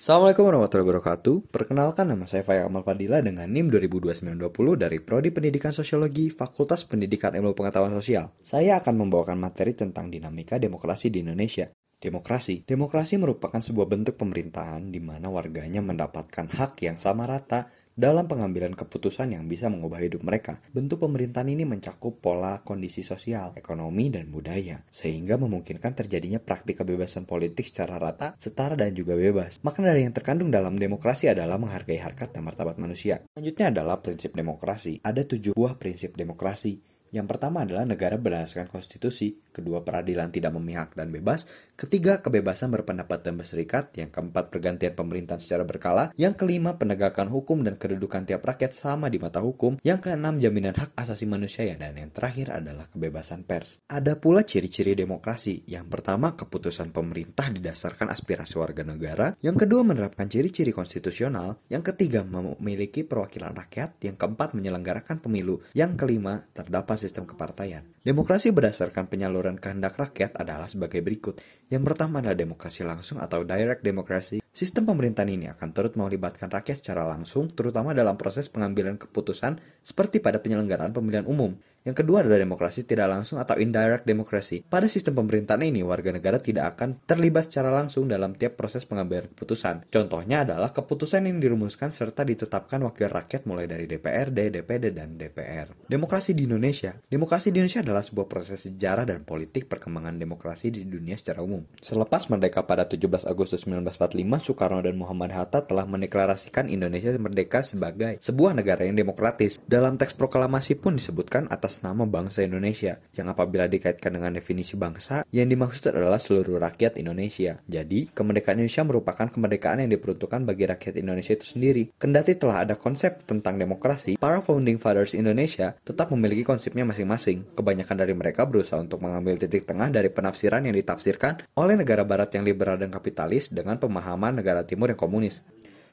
Assalamualaikum warahmatullahi wabarakatuh. Perkenalkan nama saya Faya Amal Fadila dengan NIM 202920 dari Prodi Pendidikan Sosiologi Fakultas Pendidikan Ilmu Pengetahuan Sosial. Saya akan membawakan materi tentang dinamika demokrasi di Indonesia. Demokrasi. Demokrasi merupakan sebuah bentuk pemerintahan di mana warganya mendapatkan hak yang sama rata dalam pengambilan keputusan yang bisa mengubah hidup mereka. Bentuk pemerintahan ini mencakup pola kondisi sosial, ekonomi, dan budaya, sehingga memungkinkan terjadinya praktik kebebasan politik secara rata, setara, dan juga bebas. Makna dari yang terkandung dalam demokrasi adalah menghargai harkat dan martabat manusia. Selanjutnya adalah prinsip demokrasi. Ada tujuh buah prinsip demokrasi yang pertama adalah negara berdasarkan konstitusi, kedua peradilan tidak memihak dan bebas, ketiga kebebasan berpendapat dan berserikat, yang keempat pergantian pemerintahan secara berkala, yang kelima penegakan hukum dan kedudukan tiap rakyat sama di mata hukum, yang keenam jaminan hak asasi manusia dan yang terakhir adalah kebebasan pers. Ada pula ciri-ciri demokrasi, yang pertama keputusan pemerintah didasarkan aspirasi warga negara, yang kedua menerapkan ciri-ciri konstitusional, yang ketiga memiliki perwakilan rakyat, yang keempat menyelenggarakan pemilu, yang kelima terdapat sistem kepartaian. Demokrasi berdasarkan penyaluran kehendak rakyat adalah sebagai berikut. Yang pertama adalah demokrasi langsung atau direct democracy. Sistem pemerintahan ini akan turut melibatkan rakyat secara langsung, terutama dalam proses pengambilan keputusan seperti pada penyelenggaraan pemilihan umum. Yang kedua adalah demokrasi tidak langsung atau indirect democracy. Pada sistem pemerintahan ini, warga negara tidak akan terlibat secara langsung dalam tiap proses pengambilan keputusan. Contohnya adalah keputusan yang dirumuskan serta ditetapkan wakil rakyat mulai dari DPRD, DPD, dan DPR. Demokrasi di Indonesia Demokrasi di Indonesia adalah sebuah proses sejarah dan politik perkembangan demokrasi di dunia secara umum. Selepas merdeka pada 17 Agustus 1945, Soekarno dan Muhammad Hatta telah mendeklarasikan Indonesia merdeka sebagai sebuah negara yang demokratis. Dalam teks proklamasi pun disebutkan atas atas nama bangsa Indonesia, yang apabila dikaitkan dengan definisi bangsa, yang dimaksud adalah seluruh rakyat Indonesia. Jadi, kemerdekaan Indonesia merupakan kemerdekaan yang diperuntukkan bagi rakyat Indonesia itu sendiri. Kendati telah ada konsep tentang demokrasi, para founding fathers Indonesia tetap memiliki konsepnya masing-masing. Kebanyakan dari mereka berusaha untuk mengambil titik tengah dari penafsiran yang ditafsirkan oleh negara barat yang liberal dan kapitalis dengan pemahaman negara timur yang komunis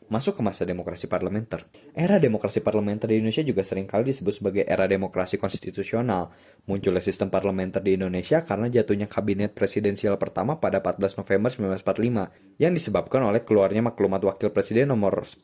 masuk ke masa demokrasi parlementer. Era demokrasi parlementer di Indonesia juga sering kali disebut sebagai era demokrasi konstitusional. Munculnya sistem parlementer di Indonesia karena jatuhnya kabinet presidensial pertama pada 14 November 1945 yang disebabkan oleh keluarnya maklumat wakil presiden nomor 10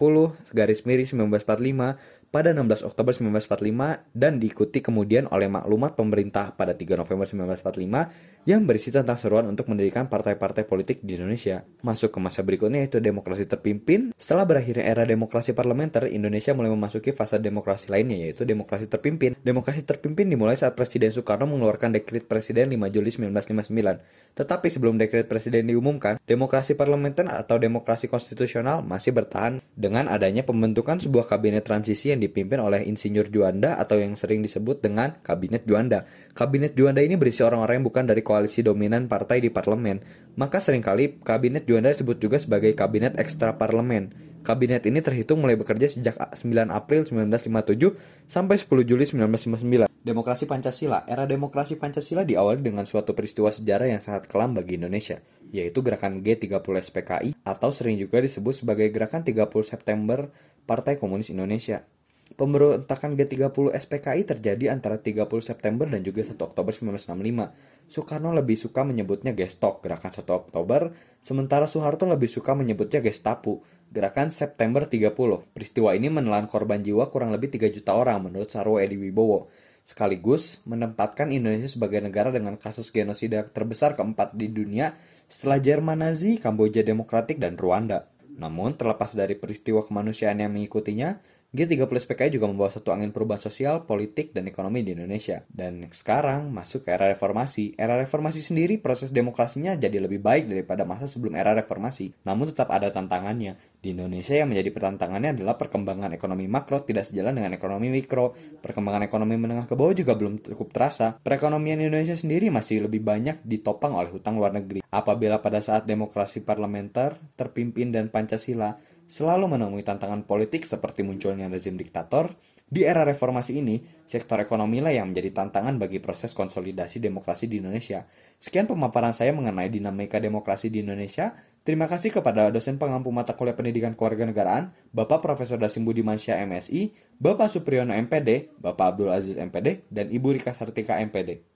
garis miring 1945 pada 16 Oktober 1945 dan diikuti kemudian oleh maklumat pemerintah pada 3 November 1945 yang berisi tentang seruan untuk mendirikan partai-partai politik di Indonesia. Masuk ke masa berikutnya yaitu demokrasi terpimpin. Setelah berakhirnya era demokrasi parlementer, Indonesia mulai memasuki fase demokrasi lainnya yaitu demokrasi terpimpin. Demokrasi terpimpin dimulai saat Presiden Soekarno mengeluarkan dekret Presiden 5 Juli 1959. Tetapi sebelum dekret Presiden diumumkan, demokrasi parlementer atau demokrasi konstitusional masih bertahan dengan adanya pembentukan sebuah kabinet transisi yang dipimpin oleh Insinyur Juanda atau yang sering disebut dengan Kabinet Juanda. Kabinet Juanda ini berisi orang-orang yang bukan dari koalisi dominan partai di parlemen. Maka sering kali Kabinet Juanda disebut juga sebagai Kabinet Ekstra Parlemen. Kabinet ini terhitung mulai bekerja sejak 9 April 1957 sampai 10 Juli 1959. Demokrasi Pancasila Era demokrasi Pancasila diawali dengan suatu peristiwa sejarah yang sangat kelam bagi Indonesia, yaitu gerakan G30 SPKI atau sering juga disebut sebagai gerakan 30 September Partai Komunis Indonesia. Pemberontakan G30 SPKI terjadi antara 30 September dan juga 1 Oktober 1965. Soekarno lebih suka menyebutnya Gestok, gerakan 1 Oktober, sementara Soeharto lebih suka menyebutnya Gestapu, gerakan September 30. Peristiwa ini menelan korban jiwa kurang lebih 3 juta orang menurut Sarwo Edi Wibowo, sekaligus menempatkan Indonesia sebagai negara dengan kasus genosida terbesar keempat di dunia setelah Jerman Nazi, Kamboja Demokratik, dan Rwanda. Namun, terlepas dari peristiwa kemanusiaan yang mengikutinya, G30 PKI juga membawa satu angin perubahan sosial, politik, dan ekonomi di Indonesia. Dan sekarang masuk ke era reformasi. Era reformasi sendiri proses demokrasinya jadi lebih baik daripada masa sebelum era reformasi. Namun tetap ada tantangannya. Di Indonesia yang menjadi pertantangannya adalah perkembangan ekonomi makro tidak sejalan dengan ekonomi mikro. Perkembangan ekonomi menengah ke bawah juga belum cukup terasa. Perekonomian Indonesia sendiri masih lebih banyak ditopang oleh hutang luar negeri. Apabila pada saat demokrasi parlementer, terpimpin dan Pancasila, selalu menemui tantangan politik seperti munculnya rezim diktator, di era reformasi ini, sektor ekonomi lah yang menjadi tantangan bagi proses konsolidasi demokrasi di Indonesia. Sekian pemaparan saya mengenai dinamika demokrasi di Indonesia. Terima kasih kepada dosen pengampu mata kuliah pendidikan kewarganegaraan, Bapak Profesor Dasim Budimansyah MSI, Bapak Supriyono MPD, Bapak Abdul Aziz MPD, dan Ibu Rika Sartika MPD.